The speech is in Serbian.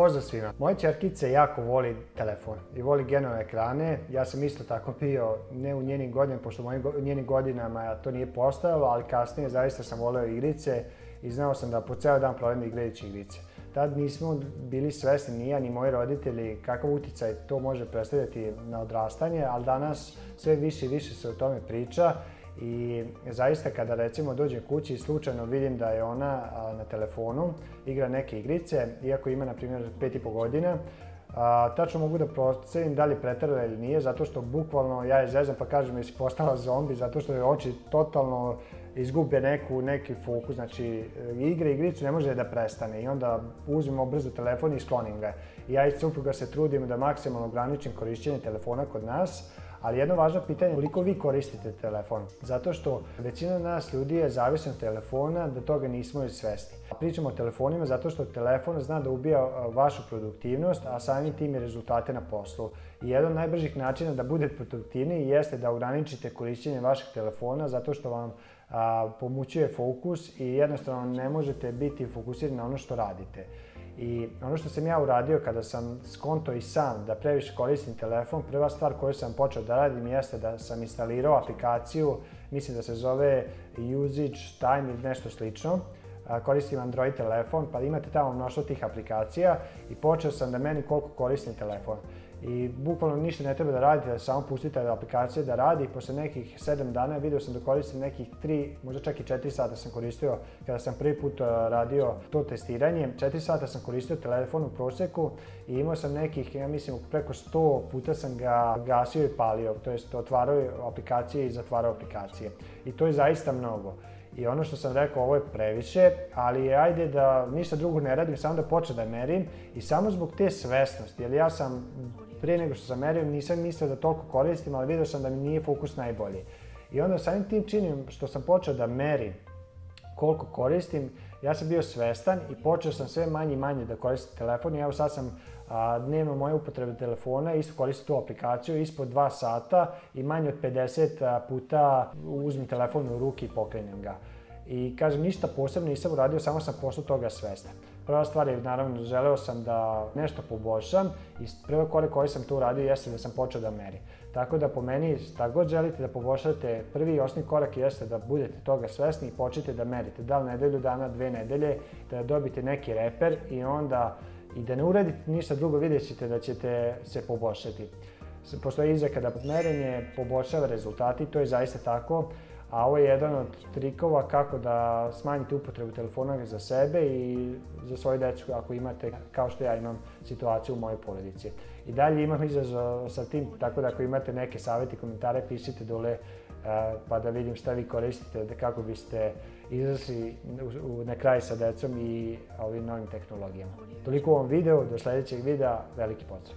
Pozdrav svima. Moja čerkica jako voli telefon i voli genove ekrane. Ja sam isto tako bio, ne u njenim godinama, pošto u njenim godinama to nije postojalo, ali kasnije zaista sam voleo igrice i znao sam da po ceo dan provedem igrajući igrice. Tad nismo bili svesni ni ja ni moji roditelji kakav uticaj to može predstavljati na odrastanje, ali danas sve više i više se o tome priča I zaista kada recimo dođem kući i slučajno vidim da je ona na telefonu, igra neke igrice, iako ima na primjer 5,5 godina, a, tačno mogu da procenim da li pretrla ili nije, zato što bukvalno ja je zezam pa kažem jesi postala zombi, zato što je oči totalno izgube neku, neki fokus, znači igre, igricu ne može da prestane i onda uzmemo brzo telefon i sklonim ga. I ja i supruga se trudim da maksimalno ograničim korišćenje telefona kod nas, Ali jedno važno pitanje je koliko vi koristite telefon. Zato što većina nas ljudi je zavisna od telefona, da toga nismo svesni. Pričamo o telefonima zato što telefon zna da ubija vašu produktivnost, a samim tim i rezultate na poslu. I jedan od najbržih načina da budete produktivniji jeste da ograničite korišćenje vašeg telefona zato što vam a, pomućuje fokus i jednostavno ne možete biti fokusirani na ono što radite. I ono što sam ja uradio kada sam skonto i sam da previše koristim telefon, prva stvar koju sam počeo da radim jeste da sam instalirao aplikaciju, mislim da se zove Usage Time ili nešto slično, koristim Android telefon, pa da imate tamo mnoštvo tih aplikacija i počeo sam da meni koliko koristim telefon. I bukvalno ništa ne treba da radite, samo pustite da aplikacije da radi. Posle nekih 7 dana video sam da koristim nekih 3, možda čak i 4 sata sam koristio kada sam prvi put radio to testiranje. 4 sata sam koristio telefon u proseku i imao sam nekih, ja mislim, preko 100 puta sam ga gasio i palio, to jest otvarao aplikacije i zatvarao aplikacije. I to je zaista mnogo. I ono što sam rekao, ovo je previše, ali je ajde da ništa drugo ne radim, samo da počnem da merim i samo zbog te svesnosti, jer ja sam pre nego što sam merio nisam mislio da toliko koristim, ali vidio sam da mi nije fokus najbolji. I onda samim tim činim što sam počeo da merim, koliko koristim, ja sam bio svestan i počeo sam sve manje i manje da koristim telefon i evo sad sam a, dnevno moje upotrebe telefona, isto koristim tu aplikaciju, ispod 2 sata i manje od 50 puta uzmem telefon u ruke i pokrenem ga. I kažem, ništa posebno nisam uradio, samo sam posle toga svestan. Prva stvar je, naravno, želeo sam da nešto poboljšam i prvi korak koji ovaj sam tu uradio jeste da sam počeo da merim. Tako da po meni, šta god želite da poboljšate, prvi i osnovni korak jeste da budete toga svesni i počnete da merite. Da li nedelju dana, dve nedelje, da dobite neki reper i onda i da ne uradite ništa drugo, vidjet ćete da ćete se poboljšati. Postoje izreka da merenje poboljšava rezultati, to je zaista tako a ovo je jedan od trikova kako da smanjite upotrebu telefona za sebe i za svoje decu ako imate, kao što ja imam situaciju u mojoj porodici. I dalje imam izazov sa tim, tako da ako imate neke savete, i komentare, pišite dole e, pa da vidim šta vi koristite da kako biste izašli na kraj sa decom i ovim novim tehnologijama. Toliko u ovom videu, do sledećeg videa, veliki pozdrav!